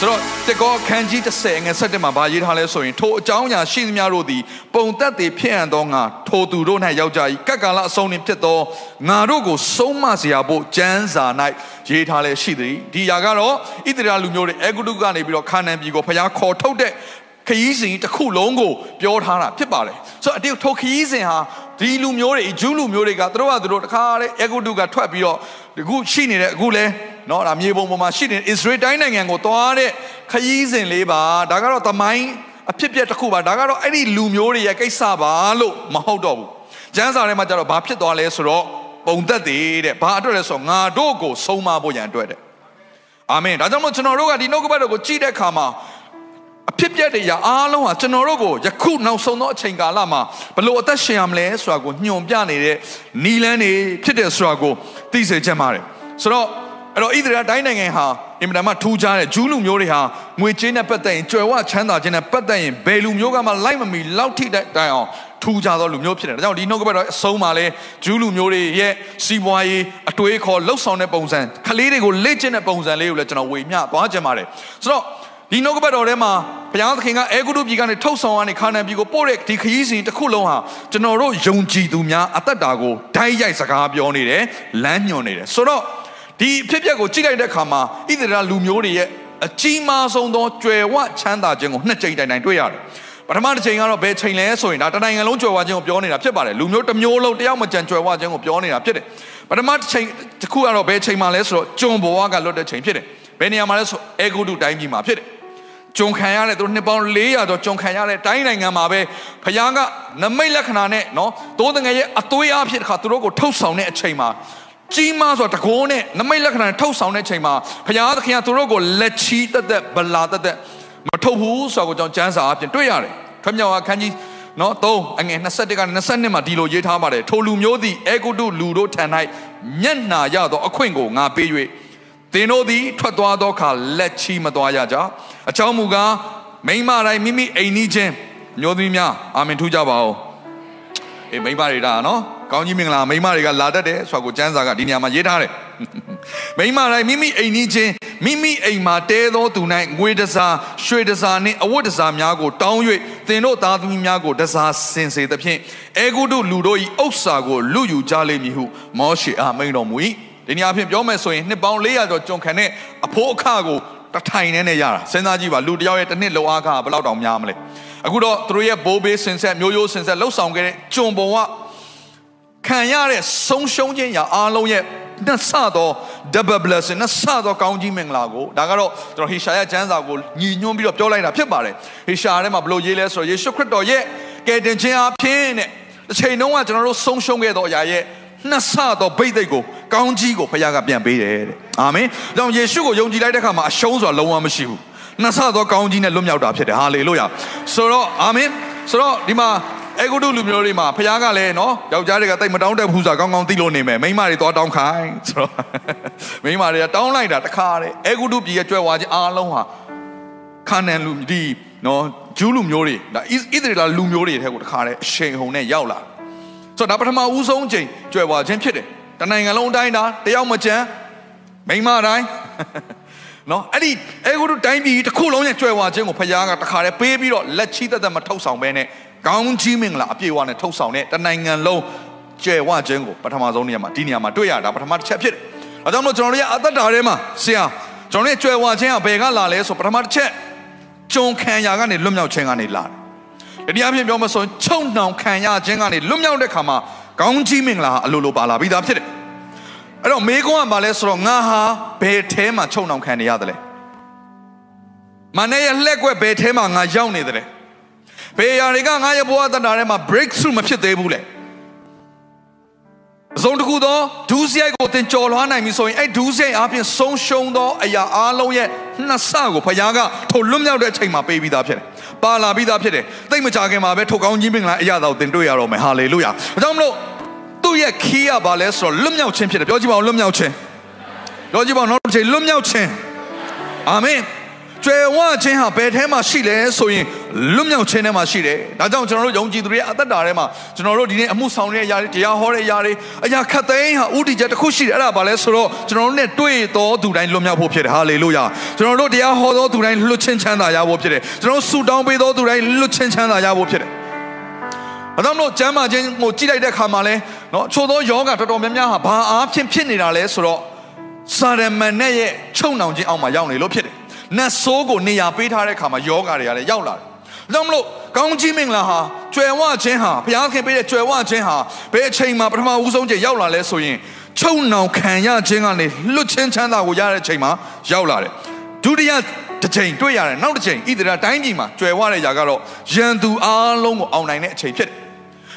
ဆိုတော့တကောခန်းကြီး30ငွေ7မှာဗာရေးထားလဲဆိုရင်ထိုအကြောင်းအရာရှိသမျှတို့သည် ပုံသက်တွေဖြစ်ဟန်သောငါထိုသူတို့၌ယောက်ျားဤကက္ကလအဆုံးနှင့်ဖြစ်သောငါတို့ကိုဆုံးမစေရဖို့ကြံစာ၌ရေးထားလဲရှိသည်ဒီຢာကတော့ဣသရေလလူမျိုးတွေအေဂုတုကနေပြီးတော့ခါနန်ပြည်ကိုဖျားခေါ်ထုတ်တဲ့ခရီးစဉ်တစ်ခုလုံးကိုပြောထားတာဖြစ်ပါတယ်ဆိုတော့အတိတ်ထိုခရီးစဉ်ဟာဒီလူမျိုးတွေဂျူးလူမျိုးတွေကသူတို့ကသူတို့တခါလေအေဂုတုကထွက်ပြီးတော့အခုရှိနေတဲ့အခုလဲ เนาะဒါမြေပုံပေါ်မှာရှိနေတဲ့ Israel တိုင်းနိုင်ငံကိုသွားတဲ့ခရီးစဉ်လေးပါဒါကတော့သမိုင်းအဖြစ်ပြက်တစ်ခုပါဒါကတော့အဲ့ဒီလူမျိုးတွေရဲ့ကိစ္စပါလို့မဟုတ်တော့ဘူးကျမ်းစာထဲမှာကျတော့ဘာဖြစ်သွားလဲဆိုတော့ပုံသက်သေးတဲ့ဘာအတွက်လဲဆိုတော့ငါတို့ကိုဆုံးမဖို့ရန်အတွက်တဲ့အာမင်ဒါကြောင့်မို့ကျွန်တော်တို့ကဒီနှုတ်ကပတ်တော်ကိုကြည့်တဲ့အခါမှာအဖြစ်ပြက်တွေရအားလုံးဟာကျွန်တော်တို့ကိုယခုနောက်ဆုံးသောအချိန်ကာလမှာဘလို့အသက်ရှင်ရမလဲဆိုတာကိုညွှန်ပြနေတဲ့နီလန်းတွေဖြစ်တဲ့ဆိုတာကိုသိစေချင်ပါတယ်ဆိုတော့ အဲ့တော့ဣသရေလတိုင်းနိုင်ငံဟာအင်မတန်မှထူးခြားတဲ့ဂျူးလူမျိုးတွေဟာငွေကြေးနဲ့ပတ်သက်ရင်ကြွယ်ဝချမ်းသာခြင်းနဲ့ပတ်သက်ရင်ဘယ်လူမျိုးကမှလိုက်မမီလောက်ထိတိုင်အောင်ထူးခြားသောလူမျိုးဖြစ်တယ်။ဒါကြောင့်ဒီနှုတ်ကပတ်တော်အဆုံးမှာလဲဂျူးလူမျိုးတွေရဲ့စီးပွားရေးအတွေးခေါ်လှုပ်ဆောင်တဲ့ပုံစံခလေးတွေကိုလေ့ကျင့်တဲ့ပုံစံလေးကိုလည်းကျွန်တော်ဝေမျှသွားကြပါတယ်။ဆိုတော့ဒီနှုတ်ကပတ်တော်ထဲမှာဘုရားသခင်ကအဲဂုတုပြည်ကနေထုတ်ဆောင်ကနေခါနန်ပြည်ကိုပို့တဲ့ဒီခရီးစဉ်တစ်ခုလုံးဟာကျွန်တော်တို့ယုံကြည်သူများအသက်တာကိုဓာတ်ရိုက်စကားပြောနေတယ်လမ်းညွှန်နေတယ်ဆိုတော့ ဒီအဖြစ်အပျက်ကိုကြည့်လိုက်တဲ့အခါမှာဣသရေလလူမျိုးတွေရဲ့အကြီးမားဆုံးသောကြွယ်ဝချမ်းသာခြင်းကိုနှစ်ကြိမ်တိုင်တိုင်တွေ့ရတယ်ပထမတစ်ချိန်ကတော့ဘယ်ချိန်လဲဆိုရင်ဒါတနိုင်ငံလုံးကြွယ်ဝခြင်းကိုပြောနေတာဖြစ်ပါတယ်လူမျိုးတစ်မျိုးလုံးတယောက်မကြံကြွယ်ဝခြင်းကိုပြောနေတာဖြစ်တယ်ပထမတစ်ချိန်တစ်ခုကတော့ဘယ်ချိန်မှလဲဆိုတော့ဂျွန်ဘဝကလွတ်တဲ့ချိန်ဖြစ်တယ်ဘယ်နေရာမှာလဲဆိုအေဂုတုတိုင်းပြည်မှာဖြစ်တယ်ကြုံခံရတဲ့သူတို့နှစ်ပေါင်း400ကျော်ကြုံခံရတဲ့တိုင်းနိုင်ငံမှာပဲဖခင်ကနမိတ်လက္ခဏာနဲ့နော်တိုးတငယ်ရဲ့အသွေးအဖြစ်တခါသူတို့ကိုထုတ်ဆောင်တဲ့အချိန်မှာ ကြီးမားစွာတကိုးနဲ့နမိတ်လက္ခဏာနဲ့ထုတ်ဆောင်တဲ့အချိန်မှာဖခင်သခင်ကသူတို့ကိုလက်ချီတက်တက်ဗလာတက်တက်မထုတ်ဘူးဆိုတော့ကြောင့်ကျမ်းစာအပြင်တွေ့ရတယ်ထွမြောက်အခန်းကြီးနော်3အငယ်21ကနေ22မှာဒီလိုရေးထားပါတယ်ထိုလူမျိုးသည်အေဂုတုလူတို့ထံ၌မျက်နာရသောအခွင့်ကိုငါပေး၍သင်တို့သည်ထွက်သွားသောအခါလက်ချီမသွားရကြအကြောင်းမူကားမိမတိုင်းမိမိအိမ်နီးချင်းမျိုးသမီးများအာမင်ထူးကြပါဦးအေးမိမတွေဒါနော် ကောင်းကြီးမင်္ဂလာမိမတွေကလာတတ်တယ်ဆိုတာကိုကျမ်းစာကဒီနေရာမှာရေးထားတယ်မိမတိုင်းမိမိအိမ်နီးချင်းမိမိအိမ်မှာတဲသောသူ၌ငွေတစားရွှေတစားနှင့်အဝတ်တစားများကိုတောင်း၍သင်တို့သားသမီးများကိုတစားစင်စေသဖြင့်အေဂုတုလူတို့၏ဥစ္စာကိုလူယူကြလိမ့်မည်ဟုမောရှေအားမိန့်တော်မူ၏ဒီနေရာဖြင့်ပြောမယ်ဆိုရင်နှစ်ပေါင်း400ကျော်ကျွန်ခံတဲ့အဖိုးအခကိုတထိုင်နဲ့နဲ့ရတာစဉ်းစားကြည့်ပါလူတယောက်ရဲ့တစ်နှစ်လောက်အခဘယ်လောက်တောင်များမလဲအခုတော့သူတို့ရဲ့ဘိုးဘေးစင်ဆက်မျိုးရိုးစင်ဆက်လှုပ်ဆောင်ခဲ့တဲ့ကျွန်ဘုံက ခံရတဲ့ဆုံးရှုံးခြင်းရာအားလုံးရဲ့နှစ်ဆသော double blessing နှစ်ဆသောကောင်းကြီးမင်္ဂလာကိုဒါကတော့ကျွန်တော်ဟေရှာယကျမ်းစာကိုညီညွှန်းပြီးတော့ပြောလိုက်တာဖြစ်ပါတယ်ဟေရှာထဲမှာဘလို့ရေးလဲဆိုတော့ယေရှုခရစ်တော်ရဲ့ကယ်တင်ခြင်းအဖြစ်နဲ့တစ်ချိန်လုံးကကျွန်တော်တို့ဆုံးရှုံးခဲ့သောအရာရဲ့နှစ်ဆသောဗိသိက်ကိုကောင်းကြီးကိုဖခင်ကပြန်ပေးတယ်တဲ့အာမင်။ဒါကြောင့်ယေရှုကိုယုံကြည်လိုက်တဲ့အခါမှာအရှုံးဆိုတာလုံးဝမရှိဘူး။နှစ်ဆသောကောင်းကြီးနဲ့လွတ်မြောက်တာဖြစ်တယ်ဟာလေလုယာ။ဆိုတော့အာမင်။ဆိုတော့ဒီမှာ အေဂုတုလူမျိုးတွေမှာဖခင်ကလည်းနော်ယောက်ျားတွေကတိတ်မတောင်းတတ်ဘူးဆိုတာကောင်းကောင်းသိလို့နေမယ်မိန်းမတွေသွားတောင်းခိုင်းဆိုတော့မိန်းမတွေကတောင်းလိုက်တာတခါတဲ့အေဂုတုပြည်ရဲ့ကြွယ်ဝခြင်းအားလုံးဟာခါနန်လူဒီနော်ဂျူးလူမျိုးတွေဒါဣသရေလလူမျိုးတွေထဲကိုတခါတဲ့အရှိန်ဟုန်နဲ့ရောက်လာဆိုတော့ဒါပထမဦးဆုံးချိန်ကြွယ်ဝခြင်းဖြစ်တယ်တနိုင်ငံလုံးတိုင်းတာတယောက်မကြမ်းမိမတိုင်းနော်အဲ့ဒီအေဂုတုတိုင်းပြည်တစ်ခုလုံးရဲ့ကြွယ်ဝခြင်းကိုဖခင်ကတခါတည်းပေးပြီးတော့လက်ချီသက်သက်မထုတ်ဆောင်ဘဲနဲ့ ကောင်းကြီးမင်္ဂလာအပြည့်အဝနဲ့ထုတ်ဆောင်တဲ့တနိုင်ငံလုံးကြွယ်ဝခြင်းကိုပထမဆုံးနေရာမှာဒီနေရာမှာတွေ့ရတာပထမတစ်ချက်ဖြစ်တယ်။အဲကြောင့်မို့ကျွန်တော်တို့ရဲ့အသက်တာထဲမှာဆရာကျွန်တော်တို့ရဲ့ကြွယ်ဝခြင်းကဘယ်ကလာလဲဆိုပထမတစ်ချက်ကြုံခံရာကနေလွတ်မြောက်ခြင်းကနေလာတယ်။ဒီအပြင်ပြောမဆိုချုံနှောင်ခံရခြင်းကနေလွတ်မြောက်တဲ့ခါမှာကောင်းကြီးမင်္ဂလာအလိုလိုပါလာပြီးသားဖြစ်တယ်အဲ့တော့မေကွန်းကဘာလဲဆိုတော့ငါဟာဘယ်ထဲမှာချုံနှောင်ခံနေရတယ်လဲမနေ့ရလှက်ွက်ဘယ်ထဲမှာငါရောက်နေတယ်လဲ ဘယ်ရာတွေကငါရဲ့ဘဝတဏ္ဍာထဲမှာ breakthrough မဖြစ်သေးဘူးလဲအစုံတစ်ခုသောဒူးစရိုက်ကိုသင်ကြော်လွှားနိုင်ပြီဆိုရင်အဲ့ဒူးစရိုက်အပြင်ဆုံးရှုံးသောအရာအလုံးရဲ့နှစ်ဆကိုဖခင်ကထိုလွတ်မြောက်တဲ့အချိန်မှာပေးပြီးသားဖြစ်တယ်။ပါလာပြီးသားဖြစ်တယ်။သိမကြခင်မှာပဲထိုကောင်းကြီးမင်္ဂလာအရာတော်သင်တွေ့ရတော့မယ်။ဟာလေလုယာ။အကြောင်းမလို့သူ့ရဲ့ခီးရပါလဲဆိုတော့လွတ်မြောက်ခြင်းဖြစ်တယ်။ပြောကြည့်ပါဦးလွတ်မြောက်ခြင်း။ပြောကြည့်ပါဦးနောက်တစ်ချိန်လွတ်မြောက်ခြင်း။အာမင်။ကျွယ်ဝခြင်းဟာဘယ်ထဲမှာရှိလဲဆိုရင် လွတ်မြောက်ခြင်းထဲမှာရှိတယ်။ဒါကြောင့်ကျွန်တော်တို့ယုံကြည်သူတွေအသက်တာထဲမှာကျွန်တော်တို့ဒီနေ့အမှုဆောင်တဲ့အရာတွေတရားဟောတဲ့အရာတွေအရာခတ်သိမ်းဟာဥတီချက်တစ်ခုရှိတယ်အဲ့ဒါဘာလဲဆိုတော့ကျွန်တော်တို့ ਨੇ တွေ့တော်သူတိုင်းလွတ်မြောက်ဖို့ဖြစ်တယ်ဟာလေလုယာ။ကျွန်တော်တို့တရားဟောတော်သူတိုင်းလွတ်ချင်းချမ်းသာရဖို့ဖြစ်တယ်။ကျွန်တော်ဆုတောင်းပေးတော်သူတိုင်းလွတ်ချင်းချမ်းသာရဖို့ဖြစ်တယ်။အတော့လို့ကျမ်းမာခြင်းကိုကြည့်လိုက်တဲ့အခါမှာလဲနော်ချို့သောယောဂတော်တော်များများဟာဘာအားဖြင့်ဖြစ်နေတာလဲဆိုတော့စာရမန်နဲ့ရဲ့ချုံနှောင်ခြင်းအောက်မှာရောက်နေလို့ဖြစ်တယ်နတ်ဆိုးကိုနေရာပေးထားတဲ့ခါမှာယောဂတွေကလည်းရောက်လာတယ်။ ဒါကြောင့်မလို့ကောင်းကြီးမင်္ဂလာဟာကျွယ်ဝခြင်းဟာဘုရားခင်ပေးတဲ့ကျွယ်ဝခြင်းဟာဘယ်အချိန်မှာပထမဦးဆုံးချိန်ရောက်လာလဲဆိုရင်ချုံနှောင်ခံရခြင်းကနေလွတ်ချင်းချမ်းသာကိုရတဲ့အချိန်မှာရောက်လာတယ်။ဒုတိယတစ်ချိန်တွေ့ရတယ်နောက်တစ်ချိန်ဣသရေလတိုင်းပြည်မှာကျွယ်ဝတဲ့ຢာကတော့ရန်သူအားလုံးကိုအောင်နိုင်တဲ့အချိန်ဖြစ်တယ်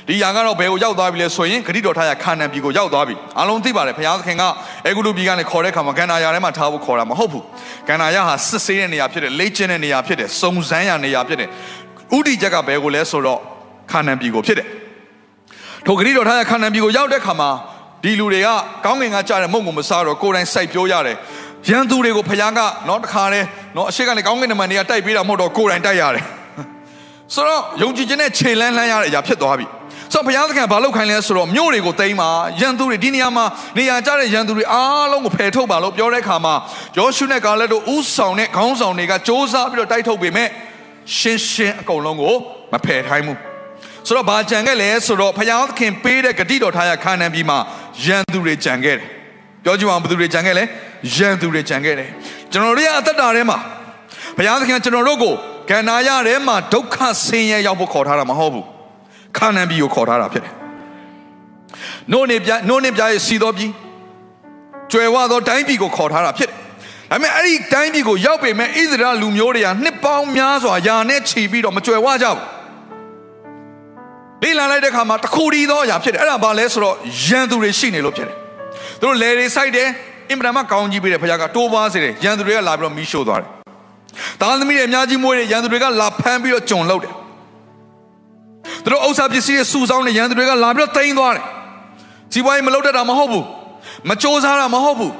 ဒီຢာကတော့ဘယ်ကိုရောက်သွားပြီလဲဆိုရင်ဂရိတော်ထားရခါနန်ပြည်ကိုရောက်သွားပြီအားလုံးသိပါတယ်ဘုရားသခင်ကအေဂုလူပြည်ကနေခေါ်တဲ့ခါမှာကန္နာယာထဲမှာထားဖို့ခေါ်တာမဟုတ်ဘူးကန္နာယာဟာစစ်ဆေးတဲ့နေရာဖြစ်တယ်လေ့ကျင့်တဲ့နေရာဖြစ်တယ်စုံစမ်းရနေရာဖြစ်တယ်ဥတီချက်ကဘယ်ကိုလဲဆိုတော့ခါနန်ပြည်ကိုဖြစ်တယ်ထိုဂရိတော်ထားရခါနန်ပြည်ကိုရောက်တဲ့ခါမှာဒီလူတွေကကောင်းကင်ကကြားတဲ့မုံကိုမစားတော့ကိုယ်တိုင်စိုက်ပျိုးရတယ်ရန်သူတွေကိုဖခင်ကနော်တခါတည်းနော်အရှိကနေကောင်းကင်နမန်တွေကတိုက်ပေးတာမဟုတ်တော့ကိုယ်တိုင်တိုက်ရတယ်ဆိုတော့ယုံကြည်ခြင်းနဲ့ခြေလန်းလှမ်းရတဲ့အရာဖြစ်သွားပြီ ဆိုတော့ဘုရားသခင်ဘာလုပ်ခိုင်းလဲဆိုတော့မြို့တွေကိုတိမ်းပါရန်သူတွေဒီနေရာမှာနေရာကျတဲ့ရန်သူတွေအားလုံးကိုဖယ်ထုတ်ပါလို့ပြောတဲ့အခါမှာယောရှုနဲ့ကာလက်တို့ဥဆောင်တဲ့ခေါင်းဆောင်တွေကစ조사ပြီးတော့တိုက်ထုတ်ပေမဲ့ရှင်းရှင်းအကုန်လုံးကိုမဖယ်ထိုင်းဘူးဆိုတော့ဘာကြံခဲ့လဲဆိုတော့ဘုရားသခင်ပေးတဲ့ဂတိတော်ထားရခါနန်ပြည်မှာရန်သူတွေကြံခဲ့တယ်ပြောကြည့်အောင်ဘယ်သူတွေကြံခဲ့လဲရန်သူတွေကြံခဲ့တယ်ကျွန်တော်တို့ရဲ့အသက်တာထဲမှာဘုရားသခင်ကျွန်တော်တို့ကိုကန္နာရထဲမှာဒုက္ခဆင်းရဲရောက်ဖို့ခေါ်ထားတာမဟုတ်ဘူး ခါနန်ပြည်ကိုခေါ်ထားတာဖြစ်တယ်။နို့နေပြနို့နေပြရဲ့စီတော်ပြည်ကျွယ်ဝသောတိုင်းပြည်ကိုခေါ်ထားတာဖြစ်တယ်။ဒါပေမဲ့အဲ့ဒီတိုင်းပြည်ကိုရောက်ပေမဲ့ဣသရေလလူမျိုးတွေကနှစ်ပေါင်းများစွာယာနဲ့ချီပြီးတော့မကျွယ်ဝကြဘူး။လေ့လာလိုက်တဲ့အခါမှာတခုတည်းသောအရာဖြစ်တယ်။အဲ့ဒါဘာလဲဆိုတော့ရန်သူတွေရှိနေလို့ဖြစ်တယ်။သူတို့လေတွေစိုက်တယ်အင်မတန်မှကောင်းကြီးပေးတယ်ဘုရားကတိုးပွားစေတယ်ရန်သူတွေကလာပြီးတော့မီးရှို့သွားတယ်။သားသမီးတွေအများကြီးမွေးတယ်ရန်သူတွေကလာဖမ်းပြီးတော့ဂျုံလုပ်တယ် သူတို့ဥစ္စာပစ္စည်းတွေစုဆောင်းနေရန်သူတွေကလာပြီးတော့တိမ့်သွားတယ်စီးပွားရေးမလုပ်တတ်တာမဟုတ်ဘူးမစ조사တာမဟုတ်ဘူး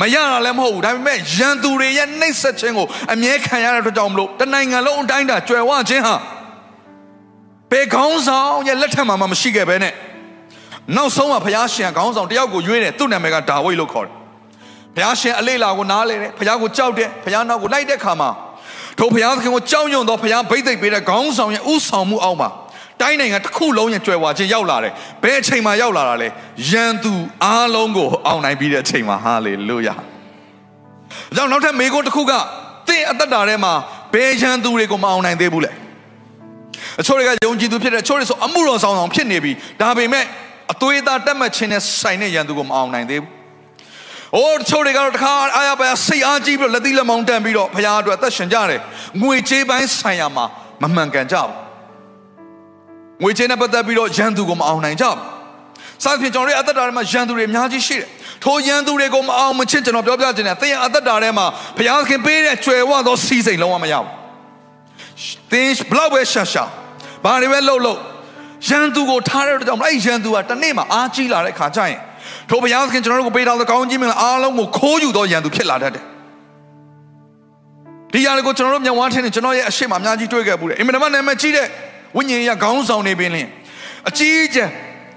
မရတာလည်းမဟုတ်ဘူးဒါပေမဲ့ရန်သူတွေရဲ့နှိပ်စက်ခြင်းကိုအမြဲခံရတဲ့အတွက်ကြောင့်မလို့တနိုင်ငံလုံးအတိုင်းတာကြွယ်ဝခြင်းဟာဘေခေါင်းဆောင်ရဲ့လက်ထက်မှာမှမရှိခဲ့ပဲနဲ့နောက်ဆုံးမှာဘုရားရှင်ခေါင်းဆောင်တယောက်ကိုရွေးတယ်သူ့နာမည်ကဒါဝိဒ်လို့ခေါ်တယ်ဘုရားရှင်အလေးလာကိုနားလဲတယ်ဘုရားကိုကြောက်တယ်ဘုရားနောက်ကိုလိုက်တဲ့ခါမှာထိုဘုရားသခင်ကိုကြောက်ရွံ့သောဘုရားဗိသိက်ပေးတဲ့ခေါင်းဆောင်ရဲ့ဥဆောင်မှုအောက်မှာ တိုင်းနိုင်ငံတစ်ခုလုံးရဲ့ကြွယ်ဝခြင်းရောက်လာတယ်ဘယ်အချိန်မှရောက်လာတာလဲယန်သူအားလုံးကိုအောင်နိုင်ပြီးတဲ့အချိန်မှာဟာလေလုယာ။ကြောင့်နောက်ထပ်မေခွန်းတစ်ခုကသင်အသက်တာထဲမှာဘယ်ယန်သူတွေကိုမအောင်နိုင်သေးဘူးလဲ။အချို့တွေကယုံကြည်သူဖြစ်တဲ့အချို့တွေဆိုအမှုတော်ဆောင်ဆောင်ဖြစ်နေပြီဒါပေမဲ့အသွေးသားတက်မှတ်ခြင်းနဲ့ဆိုင်တဲ့ယန်သူကိုမအောင်နိုင်သေးဘူး။အိုးချို့တွေကတော့တခါအားရပါစိတ်အားကြီးပြီးတော့လက်သီးလက်မောင်းတန်ပြီးတော့ဖခင်အတွက်အသက်ရှင်ကြတယ်။ငွေချေးပိုင်းဆိုင်ရာမှာမမှန်ကန်ကြဘူး ငွေချင်းနဲ့ပတ်သက်ပြီးတော့ရန်သူကိုမအောင်နိုင်ကြဘူး။စသဖြင့်ကျွန်တော်ရဲ့အသက်တာထဲမှာရန်သူတွေအများကြီးရှိတယ်။ထိုရန်သူတွေကိုမအောင်မချစ်ကျွန်တော်ပြောပြခြင်းနဲ့သင်ရဲ့အသက်တာထဲမှာဘုရားခင်ပေးတဲ့ကြွယ်ဝသောစီးစိမ်လုံးဝမရဘူး။သင်ဘလောက်ပဲရှာရှာဘာတွေပဲလုပ်လို့ရန်သူကိုထားတဲ့အတွက်ကြောင့်အဲ့ရန်သူကတနေ့မှအားကြီးလာတဲ့ခါကျရင်ထိုဘုရားခင်ကျွန်တော်တို့ကိုပေးထားသောကောင်းကြီးမင်္ဂလာအားလုံးကိုခိုးယူသောရန်သူဖြစ်လာတတ်တယ်။ဒီຢာတွေကိုကျွန်တော်တို့မြန်ဝါထင်းနေကျွန်တော်ရဲ့အရှိမအများကြီးတွေ့ခဲ့ဘူးတယ်။အင်မတန်မှနာမည်ကြီးတဲ့ ဝိညာဉ်ရခေါင်းဆောင်နေပင်လင်အကြီးအကျယ်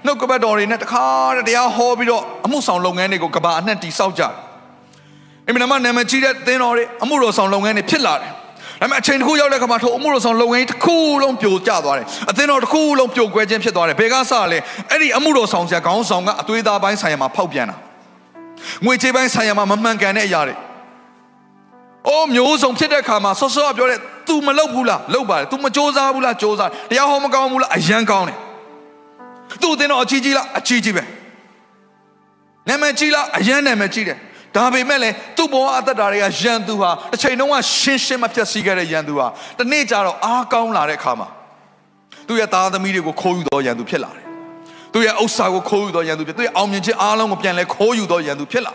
နှုတ်ကပတ်တော်တွေနဲ့တခါတည်းတရားဟောပြီးတော့အမှုဆောင်လုပ်ငန်းတွေကိုကဘာအနှံ့တိဆောက်ကြတယ်။အင်မတန်မှနာမည်ကြီးတဲ့သင်းတော်တွေအမှုတော်ဆောင်လုပ်ငန်းတွေဖြစ်လာတယ်။ဒါပေမဲ့အချိန်တစ်ခုရောက်တဲ့ခါမှာထိုအမှုတော်ဆောင်လုပ်ငန်းတစ်ခုလုံးပြိုကျသွားတယ်။အသင်းတော်တစ်ခုလုံးပြိုကွဲခြင်းဖြစ်သွားတယ်။ဘယ်ကစလဲ။အဲ့ဒီအမှုတော်ဆောင်ဆရာခေါင်းဆောင်ကအသွေးသားပိုင်းဆိုင်ရာမှာဖောက်ပြန်တာ။ငွေချေးပိုင်းဆိုင်ရာမှာမမှန်ကန်တဲ့အရာတွေ။ အိုးမျိုးစုံဖြစ်တဲ့ခါမှာဆော့ဆော့ပြောတဲ့ तू မလုပ်ဘူးလားလုပ်ပါတယ် तू မစ조사ဘူးလားစ조사တရားဟောမကောင်းဘူးလားအယံကောင်းတယ် तू တင်တော့အကြီးကြီးလားအကြီးကြီးပဲနာမည်ကြီးလားအယံနာမည်ကြီးတယ်ဒါပေမဲ့လည်းသူ့ဘဝအသက်တာတွေကယန်သူဟာတစ်ချိန်လုံးကရှင်းရှင်းမပြတ်စီးခဲ့တဲ့ယန်သူဟာတနေ့ကျတော့အားကောင်းလာတဲ့အခါမှာသူ့ရဲ့သားသမီးတွေကိုခိုးယူတော့ယန်သူဖြစ်လာတယ် သူရဲ့ဥစ္စာကိုခိုးယူသောရန်သူဖြစ်သူရဲ့အောင်မြင်ခြင်းအားလုံးကိုပြန်လဲခိုးယူသောရန်သူဖြစ်လာ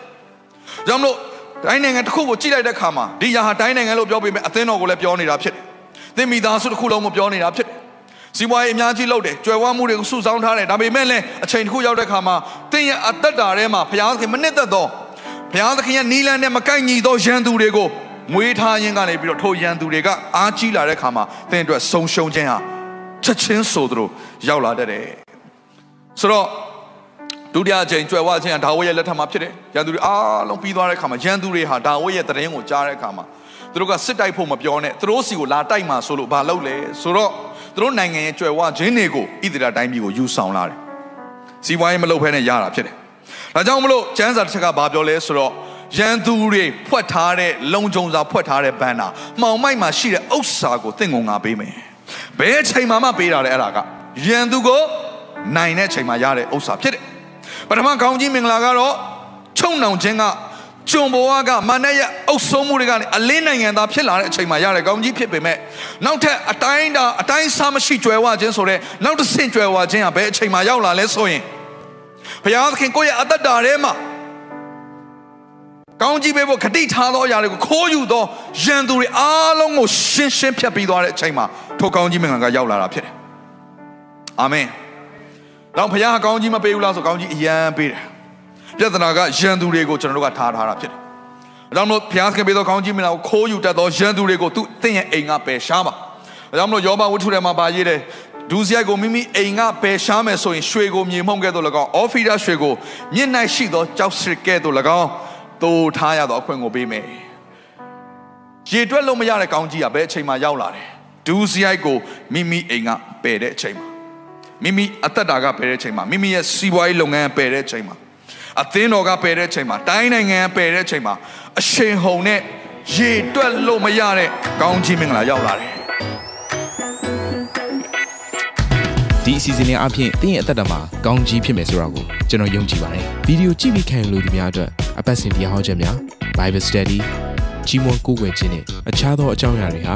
ကြောင့်မလို့ တိုင်းနိုင်ငံတစ်ခုကိုကြည့်လိုက်တဲ့အခါမှာဒီຢာဟာတိုင်းနိုင်ငံလို့ပြောပေမဲ့အသင်းတော်ကိုလည်းပြောနေတာဖြစ်တယ်သင်မိသားစုတစ်ခုလုံးကိုပြောနေတာဖြစ်တယ်စီးပွားရေးအများကြီးလုပ်တယ်ကြွယ်ဝမှုတွေကိုစုဆောင်းထားတယ်ဒါပေမဲ့လည်းအချိန်တစ်ခုရောက်တဲ့အခါမှာသင်ရဲ့အသက်တာထဲမှာဘုရားသခင်မနစ်သက်သောဘုရားသခင်ရဲ့နီလန်းနဲ့မကိုက်ညီသောရန်သူတွေကိုမွေးထားခြင်းကနေပြီးတော့ထိုရန်သူတွေကအားကြီးလာတဲ့အခါမှာသင်အတွက်ဆုံရှုံခြင်းဟာချက်ချင်းဆိုသလိုရောက်လာတတ်တယ်ဆိုတော့ ဒုတိယအကြိမ်ကြွယ်ဝခြင်းဟာဒါဝိရဲ့လက်ထက်မှာဖြစ်တယ်ရန်သူတွေအားလုံးပြီးသွားတဲ့အခါမှာရန်သူတွေဟာဒါဝိရဲ့တရင်ကိုကြားတဲ့အခါမှာသူတို့ကစစ်တိုက်ဖို့မပြောနဲ့သူတို့စီကိုလာတိုက်မှာဆိုလို့ဘာလုပ်လဲဆိုတော့သူတို့နိုင်ငံရဲ့ကြွယ်ဝခြင်းတွေကိုဣသရေလတိုင်းပြည်ကိုယူဆောင်လာတယ်စီးပွားရေးမလုပ်ဖဲနဲ့ရတာဖြစ်တယ်ဒါကြောင့်မလို့ကျမ်းစာတစ်ချက်ကဘာပြောလဲဆိုတော့ရန်သူတွေဖွက်ထားတဲ့လုံခြုံစာဖွက်ထားတဲ့ဘန်နာမှောင်မိုက်မှာရှိတဲ့ဥစ္စာကိုသင်ကုန်ငါပေးမယ်ဘယ်အချိန်မှမပေးတာလဲအဲ့ဒါကရန်သူကိုနိုင်တဲ့အချိန်မှာရတဲ့ဥစ္စာဖြစ်တယ် ပထမကောင်းကြီးမင်္ဂလာကတော့ချုံနှောင်ခြင်းကကျွံဘဝကမနက်ရဲ့အုပ်ဆုံးမှုတွေကနေအလင်းနိုင်ငံသားဖြစ်လာတဲ့အချိန်မှာရတဲ့ကောင်းကြီးဖြစ်ပေမဲ့နောက်ထပ်အတိုင်းတာအတိုင်းစားမရှိကြွယ်ဝခြင်းဆိုတဲ့နောက်တစ်ဆင့်ကြွယ်ဝခြင်းကဘယ်အချိန်မှာရောက်လာလဲဆိုရင်ဘုရားသခင်ကိုယ့်ရဲ့အသက်တာထဲမှာကောင်းကြီးပေးဖို့ခတိထားသောအရာတွေကိုခိုးယူသောရန်သူတွေအားလုံးကိုရှင်းရှင်းဖြတ်ပြီးသွားတဲ့အချိန်မှာထိုကောင်းကြီးမင်္ဂလာကရောက်လာတာဖြစ်တယ်။အာမင်။ တော့ဘုရားကောင်းကြီးမပေးဘူးလားဆိုကောင်းကြီးအယံပေးတယ်။ပြဿနာကရန်သူတွေကိုကျွန်တော်တို့ကထားထားတာဖြစ်တယ်။ဒါကြောင့်မလို့ဘုရားခင်ပေးသောကောင်းကြီးမင်္ဂလာကိုခိုးယူတတ်သောရန်သူတွေကိုသူသင်ရဲ့အိမ်ကပယ်ရှားပါ။ဒါကြောင့်မလို့ယောဘဝတ္ထုထဲမှာပါရေးတယ်ဒုစရိုက်ကိုမိမိအိမ်ကပယ်ရှားမယ်ဆိုရင်ရွှေကိုမြေမှုန့်ကဲ့သို့၎င်းအော်ဖီဒါရွှေကိုမြင့်၌ရှိသောကြောက်စစ်ကဲ့သို့၎င်းသို့ထားရသောအခွင့်ကိုပေးမယ်ရေတွက်လို့မရတဲ့ကောင်းကြီးကဘယ်အချိန်မှရောက်လာတယ်ဒုစရိုက်ကိုမိမိအိမ်ကပယ်တဲ့အချိန် မှာမိမိအသက်တာကပယ်တဲ့အချိန်မှာမိမိရဲ့စီးပွားရေးလုပ်ငန်းပယ်တဲ့အချိန်မှာအသင်းတော်ကပယ်တဲ့အချိန်မှာတိုင်းနိုင်ငံကပယ်တဲ့အချိန်မှာအရှင်ဟုန်နဲ့ရေတွက်လို့မရတဲ့ကောင်းကြီးမင်္ဂလာရောက်လာတယ်ဒီအစီအစဉ်လေးအပြင်တင်းရဲ့အသက်တာမှာကောင်းကြီးဖြစ်မယ်ဆိုတာကိုကျွန်တော်ယုံကြည်ပါတယ်ဗီဒီယိုကြည့်ပြီးခံယူလို့ဒီများအတွက်အပတ်စဉ်တရားဟောခြင်းများ Bible Study ကြီးမွန်ကိုးကွယ်ခြင်းနဲ့အခြားသောအကြောင်းအရာတွေဟာ